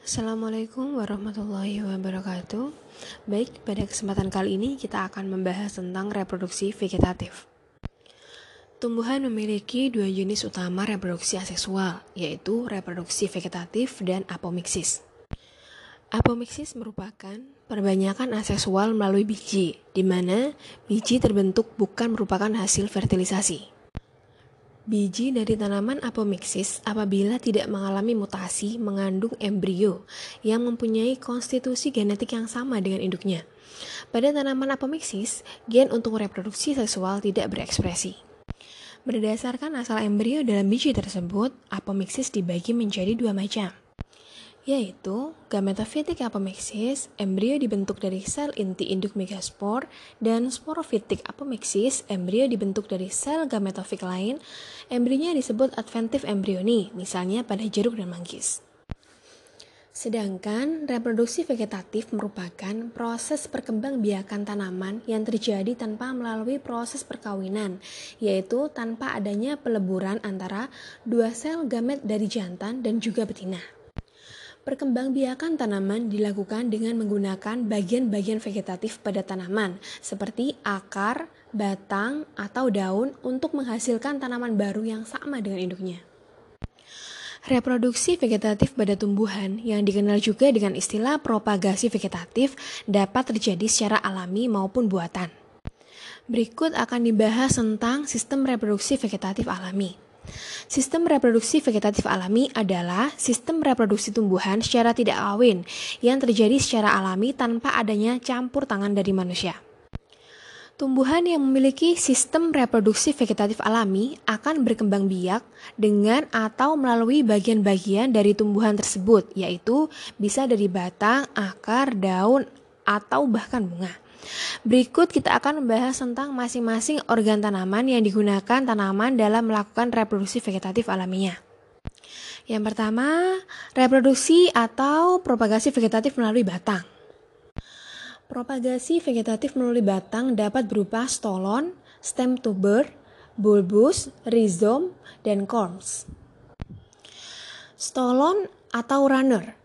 Assalamualaikum warahmatullahi wabarakatuh. Baik, pada kesempatan kali ini kita akan membahas tentang reproduksi vegetatif. Tumbuhan memiliki dua jenis utama reproduksi aseksual, yaitu reproduksi vegetatif dan apomiksis. Apomiksis merupakan perbanyakan aseksual melalui biji, di mana biji terbentuk bukan merupakan hasil fertilisasi. Biji dari tanaman apomiksis apabila tidak mengalami mutasi mengandung embrio yang mempunyai konstitusi genetik yang sama dengan induknya. Pada tanaman apomiksis, gen untuk reproduksi seksual tidak berekspresi. Berdasarkan asal embrio dalam biji tersebut, apomiksis dibagi menjadi dua macam yaitu gametofitik apomixis, embrio dibentuk dari sel inti induk megaspor, dan sporofitik apomixis, embrio dibentuk dari sel gametofik lain. Embrionya disebut adventive embryoni, misalnya pada jeruk dan manggis. Sedangkan reproduksi vegetatif merupakan proses perkembangbiakan tanaman yang terjadi tanpa melalui proses perkawinan, yaitu tanpa adanya peleburan antara dua sel gamet dari jantan dan juga betina. Perkembangbiakan tanaman dilakukan dengan menggunakan bagian-bagian vegetatif pada tanaman, seperti akar, batang, atau daun untuk menghasilkan tanaman baru yang sama dengan induknya. Reproduksi vegetatif pada tumbuhan yang dikenal juga dengan istilah propagasi vegetatif dapat terjadi secara alami maupun buatan. Berikut akan dibahas tentang sistem reproduksi vegetatif alami. Sistem reproduksi vegetatif alami adalah sistem reproduksi tumbuhan secara tidak kawin yang terjadi secara alami tanpa adanya campur tangan dari manusia. Tumbuhan yang memiliki sistem reproduksi vegetatif alami akan berkembang biak dengan atau melalui bagian-bagian dari tumbuhan tersebut, yaitu bisa dari batang, akar, daun, atau bahkan bunga. Berikut kita akan membahas tentang masing-masing organ tanaman yang digunakan tanaman dalam melakukan reproduksi vegetatif alaminya. Yang pertama, reproduksi atau propagasi vegetatif melalui batang. Propagasi vegetatif melalui batang dapat berupa stolon, stem tuber, bulbus, rhizome, dan corms. Stolon atau runner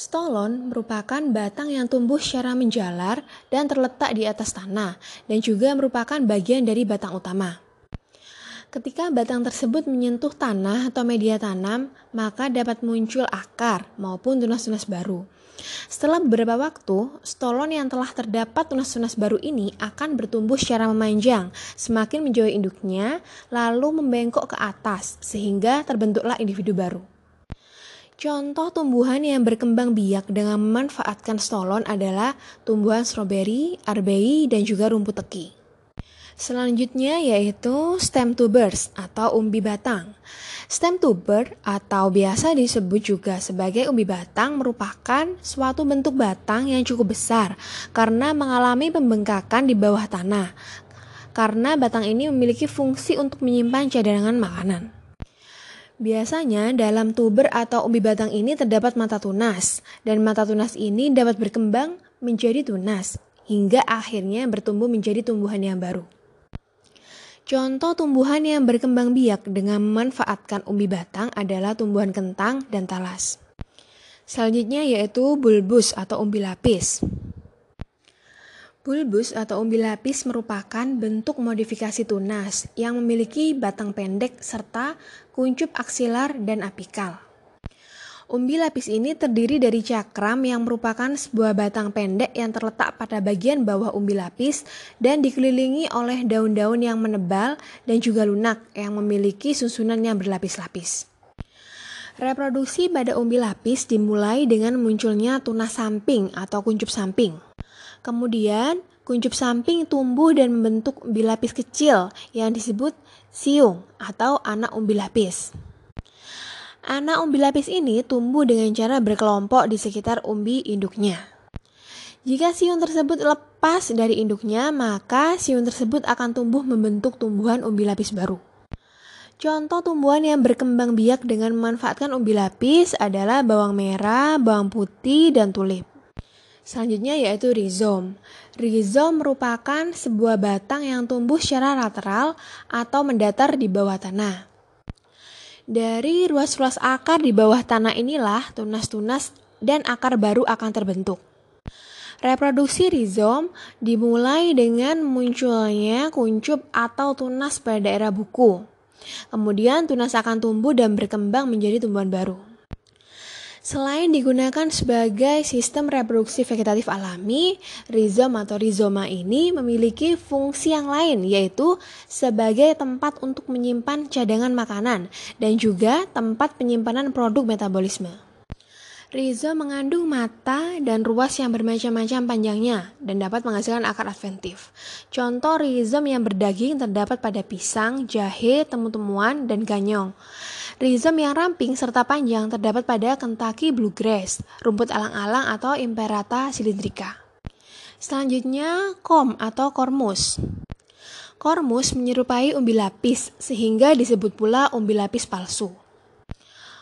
Stolon merupakan batang yang tumbuh secara menjalar dan terletak di atas tanah, dan juga merupakan bagian dari batang utama. Ketika batang tersebut menyentuh tanah atau media tanam, maka dapat muncul akar maupun tunas-tunas baru. Setelah beberapa waktu, stolon yang telah terdapat tunas-tunas baru ini akan bertumbuh secara memanjang, semakin menjauhi induknya, lalu membengkok ke atas, sehingga terbentuklah individu baru. Contoh tumbuhan yang berkembang biak dengan memanfaatkan stolon adalah tumbuhan stroberi, arbei, dan juga rumput teki. Selanjutnya yaitu stem tubers atau umbi batang. Stem tuber atau biasa disebut juga sebagai umbi batang merupakan suatu bentuk batang yang cukup besar karena mengalami pembengkakan di bawah tanah. Karena batang ini memiliki fungsi untuk menyimpan cadangan makanan. Biasanya dalam tuber atau umbi batang ini terdapat mata tunas, dan mata tunas ini dapat berkembang menjadi tunas, hingga akhirnya bertumbuh menjadi tumbuhan yang baru. Contoh tumbuhan yang berkembang biak dengan memanfaatkan umbi batang adalah tumbuhan kentang dan talas. Selanjutnya yaitu bulbus atau umbi lapis. Bulbus atau umbi lapis merupakan bentuk modifikasi tunas yang memiliki batang pendek serta kuncup aksilar dan apikal. Umbi lapis ini terdiri dari cakram yang merupakan sebuah batang pendek yang terletak pada bagian bawah umbi lapis dan dikelilingi oleh daun-daun yang menebal dan juga lunak yang memiliki susunan yang berlapis-lapis. Reproduksi pada umbi lapis dimulai dengan munculnya tunas samping atau kuncup samping. Kemudian, kuncup samping tumbuh dan membentuk umbi lapis kecil yang disebut siung atau anak umbi lapis. Anak umbi lapis ini tumbuh dengan cara berkelompok di sekitar umbi induknya. Jika siung tersebut lepas dari induknya, maka siung tersebut akan tumbuh membentuk tumbuhan umbi lapis baru. Contoh tumbuhan yang berkembang biak dengan memanfaatkan umbi lapis adalah bawang merah, bawang putih, dan tulip. Selanjutnya yaitu rhizome. Rhizome merupakan sebuah batang yang tumbuh secara lateral atau mendatar di bawah tanah. Dari ruas-ruas akar di bawah tanah inilah tunas-tunas dan akar baru akan terbentuk. Reproduksi rizom dimulai dengan munculnya kuncup atau tunas pada daerah buku. Kemudian tunas akan tumbuh dan berkembang menjadi tumbuhan baru. Selain digunakan sebagai sistem reproduksi vegetatif alami, rizom atau rizoma ini memiliki fungsi yang lain yaitu sebagai tempat untuk menyimpan cadangan makanan dan juga tempat penyimpanan produk metabolisme. Rhizome mengandung mata dan ruas yang bermacam-macam panjangnya dan dapat menghasilkan akar adventif. Contoh rhizome yang berdaging terdapat pada pisang, jahe, temu-temuan, dan ganyong. Rhizome yang ramping serta panjang terdapat pada Kentucky bluegrass, rumput alang-alang atau Imperata cylindrica. Selanjutnya, kom atau kormus. Kormus menyerupai umbi lapis sehingga disebut pula umbi lapis palsu.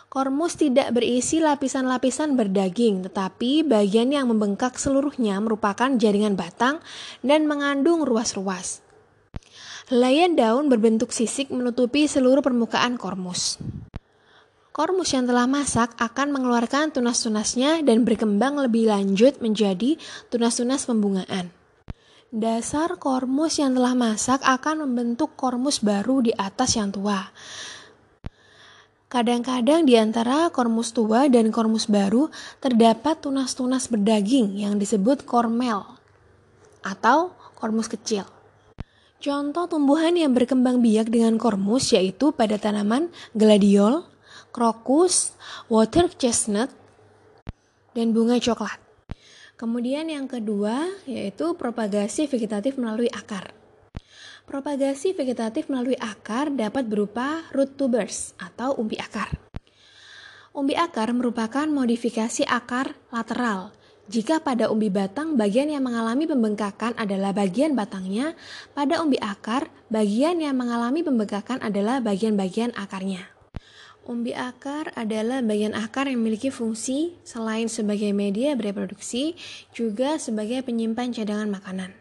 Kormus tidak berisi lapisan-lapisan berdaging, tetapi bagian yang membengkak seluruhnya merupakan jaringan batang dan mengandung ruas-ruas. Helaian daun berbentuk sisik menutupi seluruh permukaan kormus. Kormus yang telah masak akan mengeluarkan tunas-tunasnya dan berkembang lebih lanjut menjadi tunas-tunas pembungaan. Dasar kormus yang telah masak akan membentuk kormus baru di atas yang tua. Kadang-kadang di antara kormus tua dan kormus baru terdapat tunas-tunas berdaging yang disebut kormel atau kormus kecil. Contoh tumbuhan yang berkembang biak dengan kormus yaitu pada tanaman gladiol, krokus, water chestnut, dan bunga coklat. Kemudian yang kedua yaitu propagasi vegetatif melalui akar. Propagasi vegetatif melalui akar dapat berupa root tubers atau umbi akar. Umbi akar merupakan modifikasi akar lateral. Jika pada umbi batang, bagian yang mengalami pembengkakan adalah bagian batangnya, pada umbi akar, bagian yang mengalami pembengkakan adalah bagian-bagian akarnya. Umbi akar adalah bagian akar yang memiliki fungsi selain sebagai media bereproduksi, juga sebagai penyimpan cadangan makanan.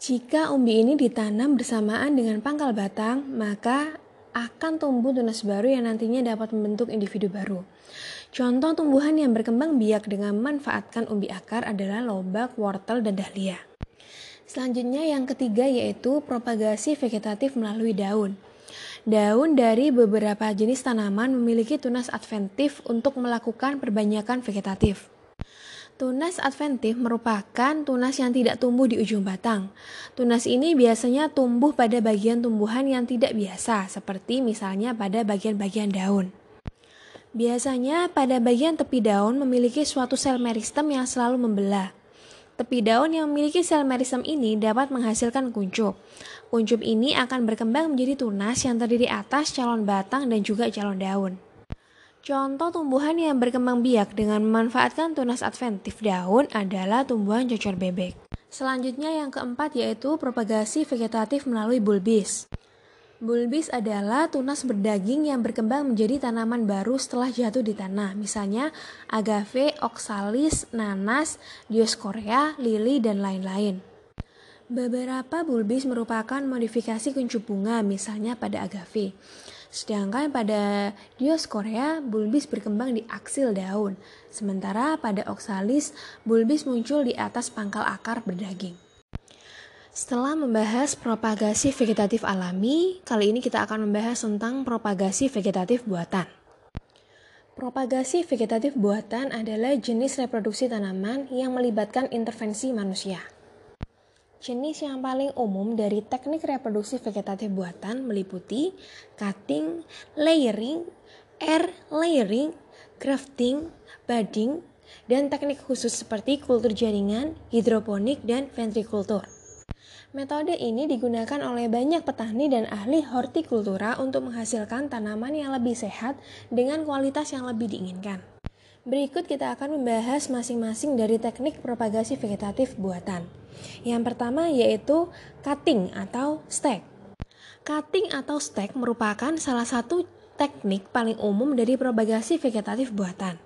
Jika umbi ini ditanam bersamaan dengan pangkal batang, maka akan tumbuh tunas baru yang nantinya dapat membentuk individu baru. Contoh tumbuhan yang berkembang biak dengan memanfaatkan umbi akar adalah lobak, wortel, dan dahlia. Selanjutnya yang ketiga yaitu propagasi vegetatif melalui daun. Daun dari beberapa jenis tanaman memiliki tunas adventif untuk melakukan perbanyakan vegetatif. Tunas adventif merupakan tunas yang tidak tumbuh di ujung batang. Tunas ini biasanya tumbuh pada bagian tumbuhan yang tidak biasa, seperti misalnya pada bagian-bagian daun. Biasanya pada bagian tepi daun memiliki suatu sel meristem yang selalu membelah. Tepi daun yang memiliki sel meristem ini dapat menghasilkan kuncup. Kuncup ini akan berkembang menjadi tunas yang terdiri atas calon batang dan juga calon daun. Contoh tumbuhan yang berkembang biak dengan memanfaatkan tunas adventif daun adalah tumbuhan cocor bebek. Selanjutnya yang keempat yaitu propagasi vegetatif melalui bulbis. Bulbis adalah tunas berdaging yang berkembang menjadi tanaman baru setelah jatuh di tanah, misalnya agave, oxalis, nanas, dioscorea, lili, dan lain-lain. Beberapa bulbis merupakan modifikasi kuncup bunga, misalnya pada agave. Sedangkan pada Dioskorea, bulbis berkembang di aksil daun, sementara pada Oxalis, bulbis muncul di atas pangkal akar berdaging. Setelah membahas propagasi vegetatif alami, kali ini kita akan membahas tentang propagasi vegetatif buatan. Propagasi vegetatif buatan adalah jenis reproduksi tanaman yang melibatkan intervensi manusia. Jenis yang paling umum dari teknik reproduksi vegetatif buatan meliputi cutting, layering, air layering, grafting, budding, dan teknik khusus seperti kultur jaringan, hidroponik, dan ventrikultur. Metode ini digunakan oleh banyak petani dan ahli hortikultura untuk menghasilkan tanaman yang lebih sehat dengan kualitas yang lebih diinginkan. Berikut kita akan membahas masing-masing dari teknik propagasi vegetatif buatan. Yang pertama yaitu cutting atau stack. Cutting atau stack merupakan salah satu teknik paling umum dari propagasi vegetatif buatan.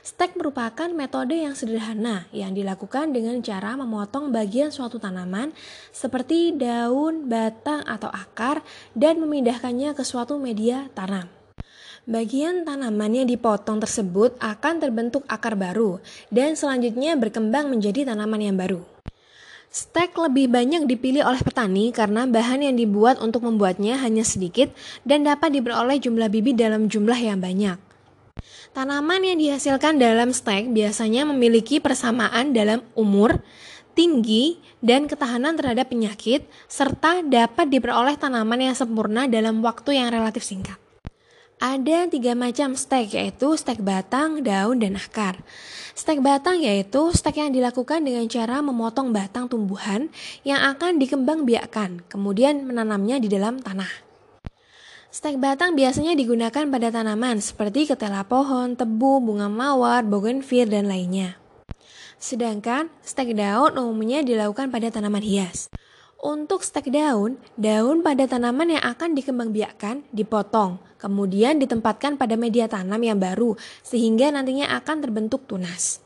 Stek merupakan metode yang sederhana yang dilakukan dengan cara memotong bagian suatu tanaman seperti daun, batang, atau akar dan memindahkannya ke suatu media tanam. Bagian tanaman yang dipotong tersebut akan terbentuk akar baru dan selanjutnya berkembang menjadi tanaman yang baru. Stek lebih banyak dipilih oleh petani karena bahan yang dibuat untuk membuatnya hanya sedikit dan dapat diperoleh jumlah bibit dalam jumlah yang banyak. Tanaman yang dihasilkan dalam stek biasanya memiliki persamaan dalam umur, tinggi, dan ketahanan terhadap penyakit, serta dapat diperoleh tanaman yang sempurna dalam waktu yang relatif singkat. Ada tiga macam stek, yaitu stek batang, daun, dan akar. Stek batang yaitu stek yang dilakukan dengan cara memotong batang tumbuhan yang akan dikembang biakkan, kemudian menanamnya di dalam tanah. Stek batang biasanya digunakan pada tanaman seperti ketela pohon, tebu, bunga mawar, bougainville, dan lainnya. Sedangkan stek daun umumnya dilakukan pada tanaman hias. Untuk stek daun, daun pada tanaman yang akan dikembangbiakkan dipotong, kemudian ditempatkan pada media tanam yang baru sehingga nantinya akan terbentuk tunas.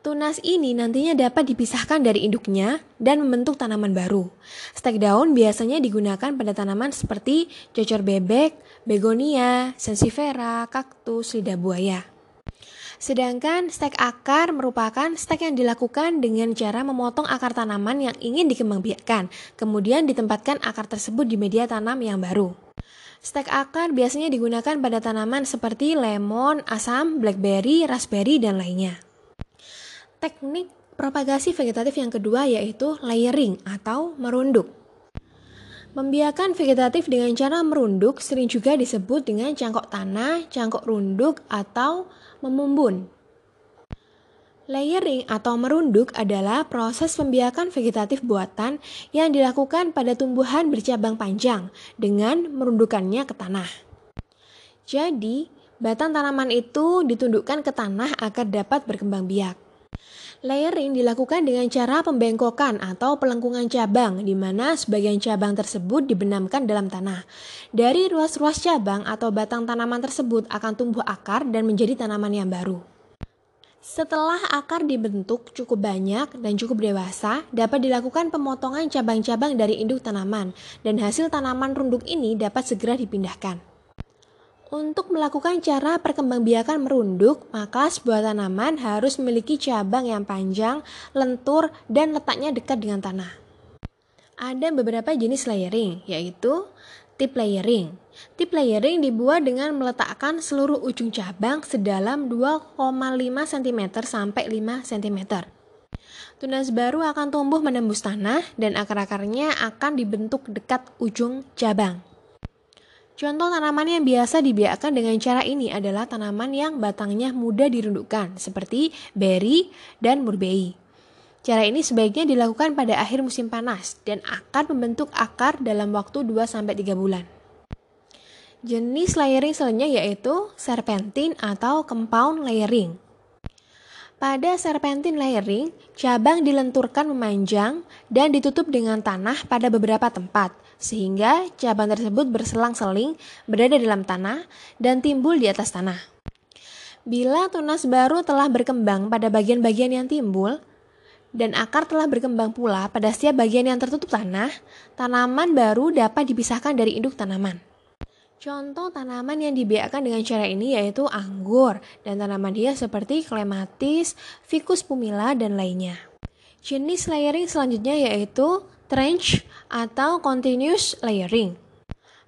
Tunas ini nantinya dapat dipisahkan dari induknya dan membentuk tanaman baru. Stek daun biasanya digunakan pada tanaman seperti cocor bebek, begonia, sensifera, kaktus, lidah buaya. Sedangkan stek akar merupakan stek yang dilakukan dengan cara memotong akar tanaman yang ingin dikembangbiakkan, kemudian ditempatkan akar tersebut di media tanam yang baru. Stek akar biasanya digunakan pada tanaman seperti lemon, asam, blackberry, raspberry, dan lainnya. Teknik propagasi vegetatif yang kedua yaitu layering atau merunduk. Membiarkan vegetatif dengan cara merunduk sering juga disebut dengan cangkok tanah, cangkok runduk, atau memumbun. Layering atau merunduk adalah proses pembiakan vegetatif buatan yang dilakukan pada tumbuhan bercabang panjang dengan merundukannya ke tanah. Jadi, batang tanaman itu ditundukkan ke tanah agar dapat berkembang biak. Layering dilakukan dengan cara pembengkokan atau pelengkungan cabang, di mana sebagian cabang tersebut dibenamkan dalam tanah. Dari ruas-ruas cabang atau batang tanaman tersebut akan tumbuh akar dan menjadi tanaman yang baru. Setelah akar dibentuk cukup banyak dan cukup dewasa, dapat dilakukan pemotongan cabang-cabang dari induk tanaman, dan hasil tanaman runduk ini dapat segera dipindahkan. Untuk melakukan cara perkembangbiakan merunduk, maka sebuah tanaman harus memiliki cabang yang panjang, lentur, dan letaknya dekat dengan tanah. Ada beberapa jenis layering, yaitu tip layering. Tip layering dibuat dengan meletakkan seluruh ujung cabang sedalam 2,5 cm sampai 5 cm. Tunas baru akan tumbuh menembus tanah dan akar-akarnya akan dibentuk dekat ujung cabang. Contoh tanaman yang biasa dibiarkan dengan cara ini adalah tanaman yang batangnya mudah dirundukkan, seperti beri dan murbei. Cara ini sebaiknya dilakukan pada akhir musim panas dan akan membentuk akar dalam waktu 2-3 bulan. Jenis layering selanjutnya yaitu serpentin atau compound layering. Pada serpentin layering, cabang dilenturkan memanjang dan ditutup dengan tanah pada beberapa tempat sehingga cabang tersebut berselang-seling berada dalam tanah dan timbul di atas tanah. Bila tunas baru telah berkembang pada bagian-bagian yang timbul, dan akar telah berkembang pula pada setiap bagian yang tertutup tanah, tanaman baru dapat dipisahkan dari induk tanaman. Contoh tanaman yang dibiarkan dengan cara ini yaitu anggur dan tanaman hias seperti klematis, ficus pumila, dan lainnya. Jenis layering selanjutnya yaitu trench atau continuous layering.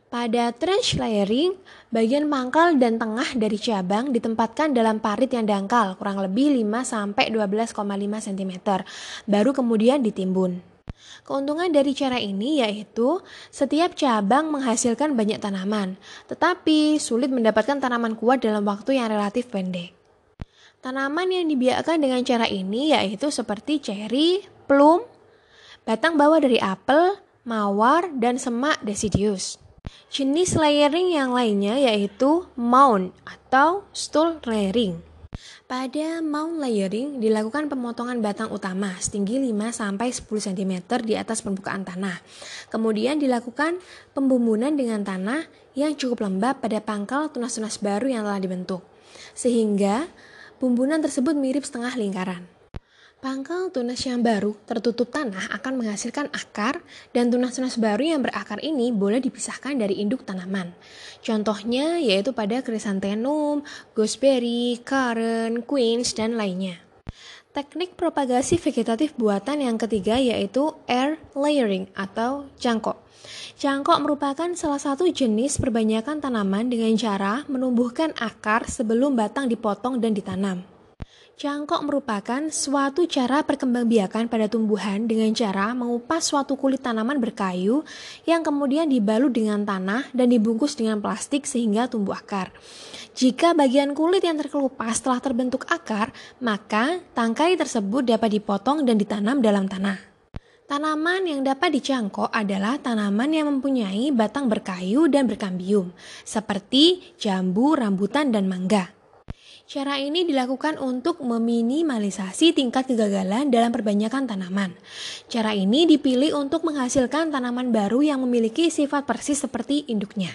Pada trench layering, bagian pangkal dan tengah dari cabang ditempatkan dalam parit yang dangkal kurang lebih 5 12,5 cm, baru kemudian ditimbun. Keuntungan dari cara ini yaitu setiap cabang menghasilkan banyak tanaman, tetapi sulit mendapatkan tanaman kuat dalam waktu yang relatif pendek. Tanaman yang dibiarkan dengan cara ini yaitu seperti cherry, plum, batang bawah dari apel, mawar, dan semak deciduous. Jenis layering yang lainnya yaitu mound atau stool layering. Pada mound layering dilakukan pemotongan batang utama setinggi 5-10 cm di atas permukaan tanah. Kemudian dilakukan pembumbunan dengan tanah yang cukup lembab pada pangkal tunas-tunas baru yang telah dibentuk. Sehingga bumbunan tersebut mirip setengah lingkaran. Pangkal tunas yang baru tertutup tanah akan menghasilkan akar dan tunas-tunas baru yang berakar ini boleh dipisahkan dari induk tanaman. Contohnya yaitu pada chrysanthemum, gooseberry, karen, quince, dan lainnya. Teknik propagasi vegetatif buatan yang ketiga yaitu air layering atau cangkok. Cangkok merupakan salah satu jenis perbanyakan tanaman dengan cara menumbuhkan akar sebelum batang dipotong dan ditanam. Cangkok merupakan suatu cara perkembangbiakan pada tumbuhan dengan cara mengupas suatu kulit tanaman berkayu yang kemudian dibalut dengan tanah dan dibungkus dengan plastik sehingga tumbuh akar. Jika bagian kulit yang terkelupas telah terbentuk akar, maka tangkai tersebut dapat dipotong dan ditanam dalam tanah. Tanaman yang dapat dicangkok adalah tanaman yang mempunyai batang berkayu dan berkambium, seperti jambu, rambutan, dan mangga. Cara ini dilakukan untuk meminimalisasi tingkat kegagalan dalam perbanyakan tanaman. Cara ini dipilih untuk menghasilkan tanaman baru yang memiliki sifat persis seperti induknya.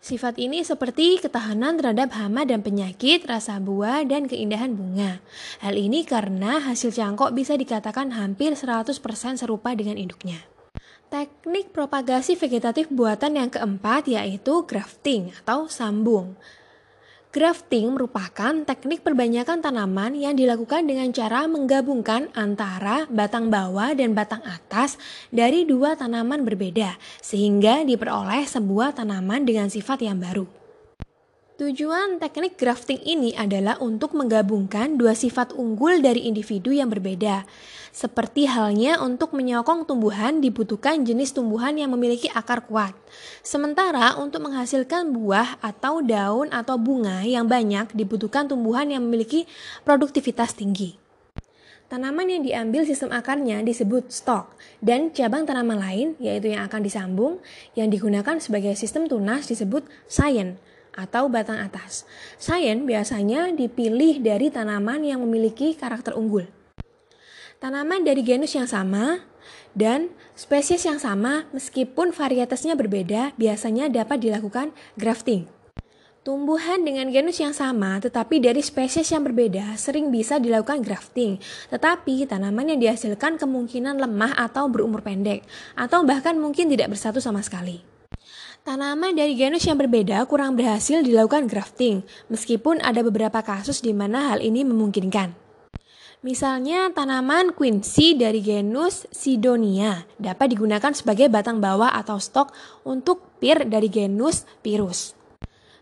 Sifat ini seperti ketahanan terhadap hama dan penyakit, rasa buah, dan keindahan bunga. Hal ini karena hasil cangkok bisa dikatakan hampir 100% serupa dengan induknya. Teknik propagasi vegetatif buatan yang keempat yaitu grafting atau sambung. Grafting merupakan teknik perbanyakan tanaman yang dilakukan dengan cara menggabungkan antara batang bawah dan batang atas dari dua tanaman berbeda, sehingga diperoleh sebuah tanaman dengan sifat yang baru. Tujuan teknik grafting ini adalah untuk menggabungkan dua sifat unggul dari individu yang berbeda. Seperti halnya untuk menyokong tumbuhan dibutuhkan jenis tumbuhan yang memiliki akar kuat. Sementara untuk menghasilkan buah atau daun atau bunga yang banyak dibutuhkan tumbuhan yang memiliki produktivitas tinggi. Tanaman yang diambil sistem akarnya disebut stok dan cabang tanaman lain yaitu yang akan disambung yang digunakan sebagai sistem tunas disebut scion atau batang atas. Sayen biasanya dipilih dari tanaman yang memiliki karakter unggul. Tanaman dari genus yang sama dan spesies yang sama meskipun varietasnya berbeda biasanya dapat dilakukan grafting. Tumbuhan dengan genus yang sama tetapi dari spesies yang berbeda sering bisa dilakukan grafting, tetapi tanaman yang dihasilkan kemungkinan lemah atau berumur pendek, atau bahkan mungkin tidak bersatu sama sekali. Tanaman dari genus yang berbeda kurang berhasil dilakukan grafting, meskipun ada beberapa kasus di mana hal ini memungkinkan. Misalnya tanaman quincy dari genus Sidonia dapat digunakan sebagai batang bawah atau stok untuk pir dari genus Pyrus.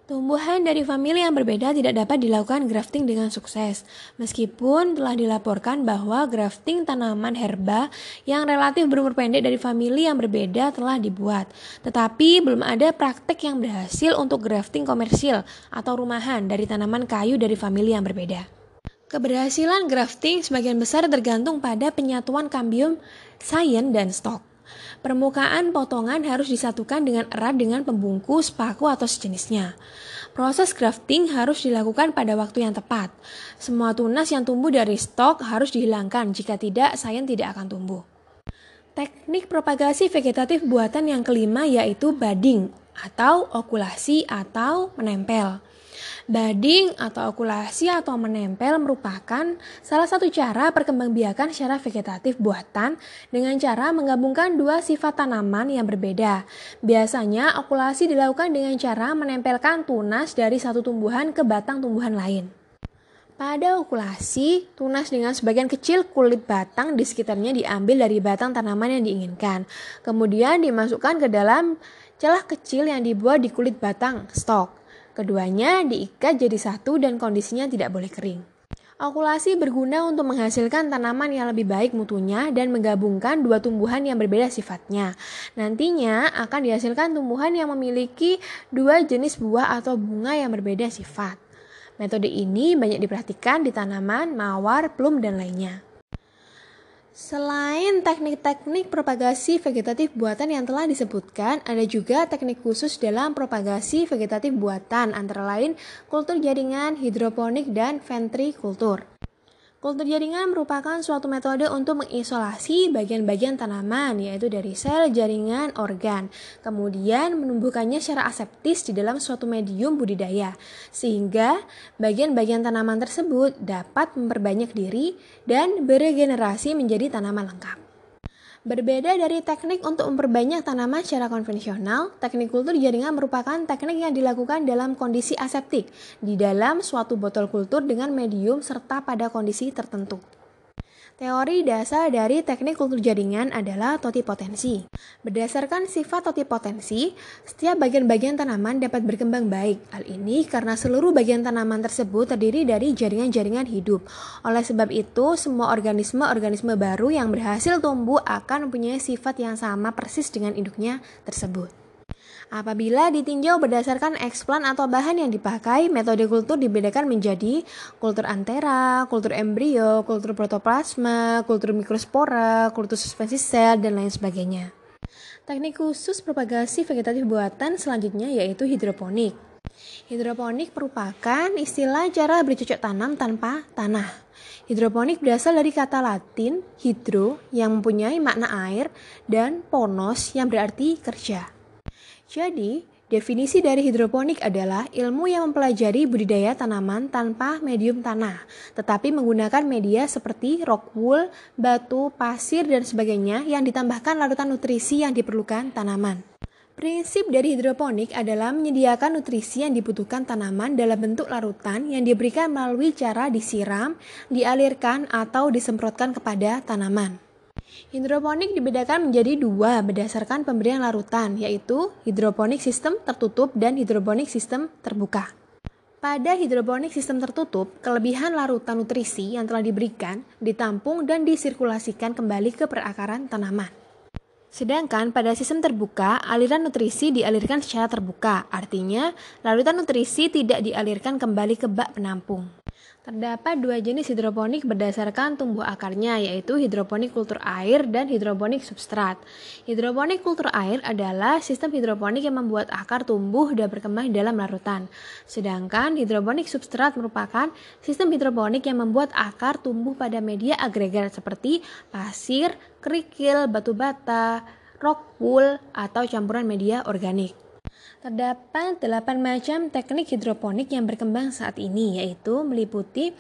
Tumbuhan dari famili yang berbeda tidak dapat dilakukan grafting dengan sukses, meskipun telah dilaporkan bahwa grafting tanaman herba yang relatif berumur pendek dari famili yang berbeda telah dibuat. Tetapi belum ada praktek yang berhasil untuk grafting komersil atau rumahan dari tanaman kayu dari famili yang berbeda. Keberhasilan grafting sebagian besar tergantung pada penyatuan kambium, sayen, dan stok. Permukaan potongan harus disatukan dengan erat dengan pembungkus, paku, atau sejenisnya. Proses grafting harus dilakukan pada waktu yang tepat. Semua tunas yang tumbuh dari stok harus dihilangkan, jika tidak, sayen tidak akan tumbuh. Teknik propagasi vegetatif buatan yang kelima yaitu budding atau okulasi atau menempel. Budding atau okulasi atau menempel merupakan salah satu cara perkembangbiakan secara vegetatif buatan dengan cara menggabungkan dua sifat tanaman yang berbeda. Biasanya okulasi dilakukan dengan cara menempelkan tunas dari satu tumbuhan ke batang tumbuhan lain. Pada okulasi, tunas dengan sebagian kecil kulit batang di sekitarnya diambil dari batang tanaman yang diinginkan. Kemudian dimasukkan ke dalam celah kecil yang dibuat di kulit batang stok. Keduanya diikat jadi satu dan kondisinya tidak boleh kering. Okulasi berguna untuk menghasilkan tanaman yang lebih baik mutunya dan menggabungkan dua tumbuhan yang berbeda sifatnya. Nantinya akan dihasilkan tumbuhan yang memiliki dua jenis buah atau bunga yang berbeda sifat. Metode ini banyak diperhatikan di tanaman, mawar, plum, dan lainnya. Selain teknik-teknik propagasi vegetatif buatan yang telah disebutkan, ada juga teknik khusus dalam propagasi vegetatif buatan, antara lain kultur jaringan, hidroponik, dan ventrikultur. Kultur jaringan merupakan suatu metode untuk mengisolasi bagian-bagian tanaman, yaitu dari sel, jaringan, organ, kemudian menumbuhkannya secara aseptis di dalam suatu medium budidaya, sehingga bagian-bagian tanaman tersebut dapat memperbanyak diri dan beregenerasi menjadi tanaman lengkap. Berbeda dari teknik untuk memperbanyak tanaman secara konvensional, teknik kultur jaringan merupakan teknik yang dilakukan dalam kondisi aseptik di dalam suatu botol kultur dengan medium serta pada kondisi tertentu. Teori dasar dari teknik kultur jaringan adalah totipotensi. Berdasarkan sifat totipotensi, setiap bagian-bagian tanaman dapat berkembang baik. Hal ini karena seluruh bagian tanaman tersebut terdiri dari jaringan-jaringan hidup. Oleh sebab itu, semua organisme-organisme baru yang berhasil tumbuh akan mempunyai sifat yang sama persis dengan induknya tersebut. Apabila ditinjau berdasarkan eksplan atau bahan yang dipakai, metode kultur dibedakan menjadi kultur antera, kultur embrio, kultur protoplasma, kultur mikrospora, kultur suspensi sel, dan lain sebagainya. Teknik khusus propagasi vegetatif buatan selanjutnya yaitu hidroponik. Hidroponik merupakan istilah cara bercocok tanam tanpa tanah. Hidroponik berasal dari kata Latin hidro yang mempunyai makna air dan ponos yang berarti kerja. Jadi, definisi dari hidroponik adalah ilmu yang mempelajari budidaya tanaman tanpa medium tanah, tetapi menggunakan media seperti rock wool, batu, pasir, dan sebagainya yang ditambahkan larutan nutrisi yang diperlukan tanaman. Prinsip dari hidroponik adalah menyediakan nutrisi yang dibutuhkan tanaman dalam bentuk larutan yang diberikan melalui cara disiram, dialirkan, atau disemprotkan kepada tanaman. Hidroponik dibedakan menjadi dua berdasarkan pemberian larutan, yaitu hidroponik sistem tertutup dan hidroponik sistem terbuka. Pada hidroponik sistem tertutup, kelebihan larutan nutrisi yang telah diberikan ditampung dan disirkulasikan kembali ke perakaran tanaman. Sedangkan pada sistem terbuka, aliran nutrisi dialirkan secara terbuka, artinya larutan nutrisi tidak dialirkan kembali ke bak penampung. Terdapat dua jenis hidroponik berdasarkan tumbuh akarnya, yaitu hidroponik kultur air dan hidroponik substrat. Hidroponik kultur air adalah sistem hidroponik yang membuat akar tumbuh dan berkembang dalam larutan. Sedangkan hidroponik substrat merupakan sistem hidroponik yang membuat akar tumbuh pada media agregat seperti pasir, kerikil, batu bata, rock wool, atau campuran media organik. Terdapat 8 macam teknik hidroponik yang berkembang saat ini, yaitu meliputi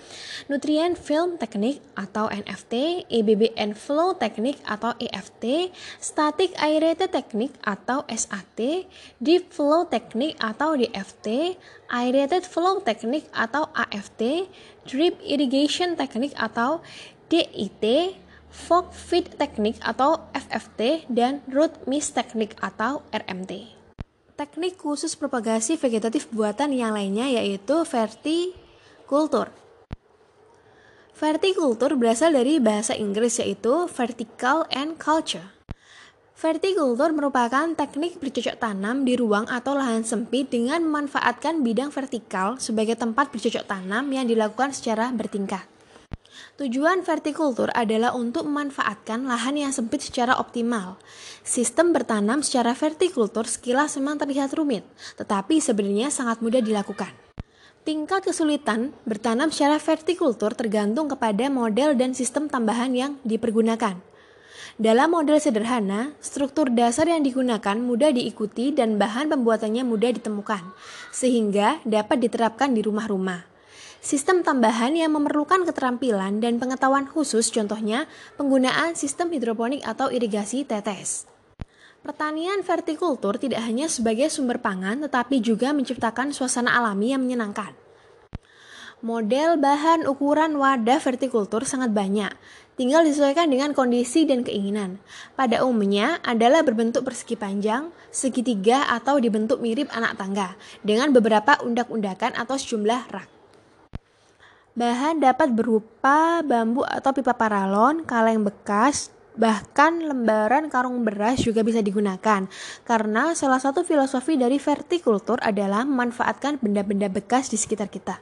Nutrient Film Technique atau NFT, EBBN Flow Technique atau EFT, Static Aerated Technique atau SAT, Deep Flow Technique atau DFT, Aerated Flow Technique atau AFT, Drip Irrigation Technique atau DIT, Fog Feed Technique atau FFT, dan Root Mist Technique atau RMT. Teknik khusus propagasi vegetatif buatan yang lainnya yaitu vertikultur. Vertikultur berasal dari bahasa Inggris yaitu vertical and culture. Vertikultur merupakan teknik bercocok tanam di ruang atau lahan sempit dengan memanfaatkan bidang vertikal sebagai tempat bercocok tanam yang dilakukan secara bertingkat. Tujuan vertikultur adalah untuk memanfaatkan lahan yang sempit secara optimal. Sistem bertanam secara vertikultur sekilas memang terlihat rumit, tetapi sebenarnya sangat mudah dilakukan. Tingkat kesulitan bertanam secara vertikultur tergantung kepada model dan sistem tambahan yang dipergunakan. Dalam model sederhana, struktur dasar yang digunakan mudah diikuti dan bahan pembuatannya mudah ditemukan, sehingga dapat diterapkan di rumah-rumah. Sistem tambahan yang memerlukan keterampilan dan pengetahuan khusus contohnya penggunaan sistem hidroponik atau irigasi tetes. Pertanian vertikultur tidak hanya sebagai sumber pangan tetapi juga menciptakan suasana alami yang menyenangkan. Model, bahan, ukuran, wadah vertikultur sangat banyak, tinggal disesuaikan dengan kondisi dan keinginan. Pada umumnya adalah berbentuk persegi panjang, segitiga atau dibentuk mirip anak tangga, dengan beberapa undak-undakan atau sejumlah rak. Bahan dapat berupa bambu atau pipa paralon, kaleng bekas, bahkan lembaran karung beras juga bisa digunakan. Karena salah satu filosofi dari vertikultur adalah memanfaatkan benda-benda bekas di sekitar kita.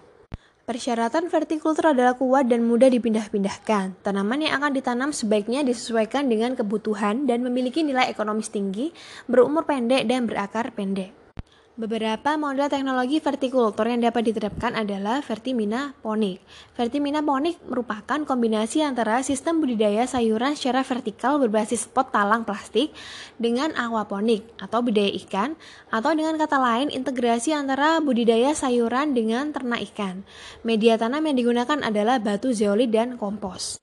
Persyaratan vertikultur adalah kuat dan mudah dipindah-pindahkan. Tanaman yang akan ditanam sebaiknya disesuaikan dengan kebutuhan dan memiliki nilai ekonomis tinggi, berumur pendek, dan berakar pendek. Beberapa model teknologi vertikultur yang dapat diterapkan adalah vertimina ponik. Vertimina ponik merupakan kombinasi antara sistem budidaya sayuran secara vertikal berbasis pot talang plastik dengan aquaponik atau budidaya ikan atau dengan kata lain integrasi antara budidaya sayuran dengan ternak ikan. Media tanam yang digunakan adalah batu zeolit dan kompos.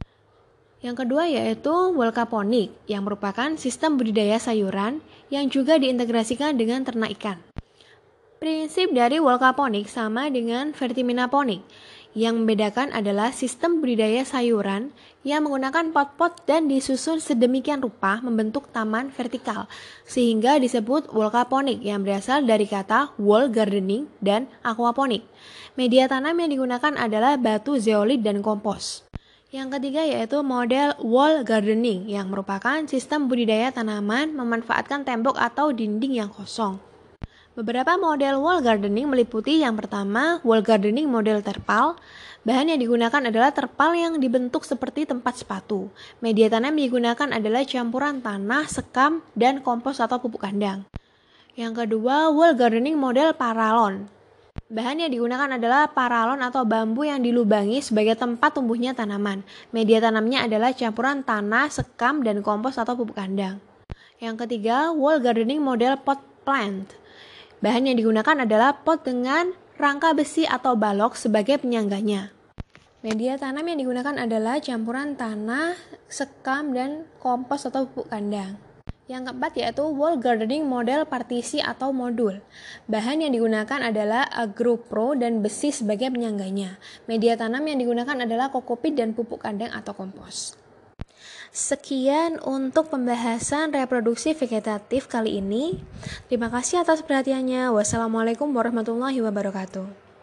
Yang kedua yaitu volkaponik yang merupakan sistem budidaya sayuran yang juga diintegrasikan dengan ternak ikan. Prinsip dari volkaponik sama dengan vertiminaponik. Yang membedakan adalah sistem budidaya sayuran yang menggunakan pot-pot dan disusun sedemikian rupa membentuk taman vertikal, sehingga disebut volkaponik yang berasal dari kata wall gardening dan aquaponik. Media tanam yang digunakan adalah batu zeolit dan kompos. Yang ketiga yaitu model wall gardening yang merupakan sistem budidaya tanaman memanfaatkan tembok atau dinding yang kosong. Beberapa model wall gardening meliputi yang pertama, wall gardening model terpal. Bahan yang digunakan adalah terpal yang dibentuk seperti tempat sepatu. Media tanam digunakan adalah campuran tanah, sekam, dan kompos atau pupuk kandang. Yang kedua, wall gardening model paralon. Bahan yang digunakan adalah paralon atau bambu yang dilubangi sebagai tempat tumbuhnya tanaman. Media tanamnya adalah campuran tanah, sekam, dan kompos atau pupuk kandang. Yang ketiga, wall gardening model pot plant. Bahan yang digunakan adalah pot dengan rangka besi atau balok sebagai penyangganya. Media tanam yang digunakan adalah campuran tanah, sekam, dan kompos atau pupuk kandang. Yang keempat yaitu wall gardening model partisi atau modul. Bahan yang digunakan adalah agropro dan besi sebagai penyangganya. Media tanam yang digunakan adalah kokopit dan pupuk kandang atau kompos. Sekian untuk pembahasan reproduksi vegetatif kali ini. Terima kasih atas perhatiannya. Wassalamualaikum warahmatullahi wabarakatuh.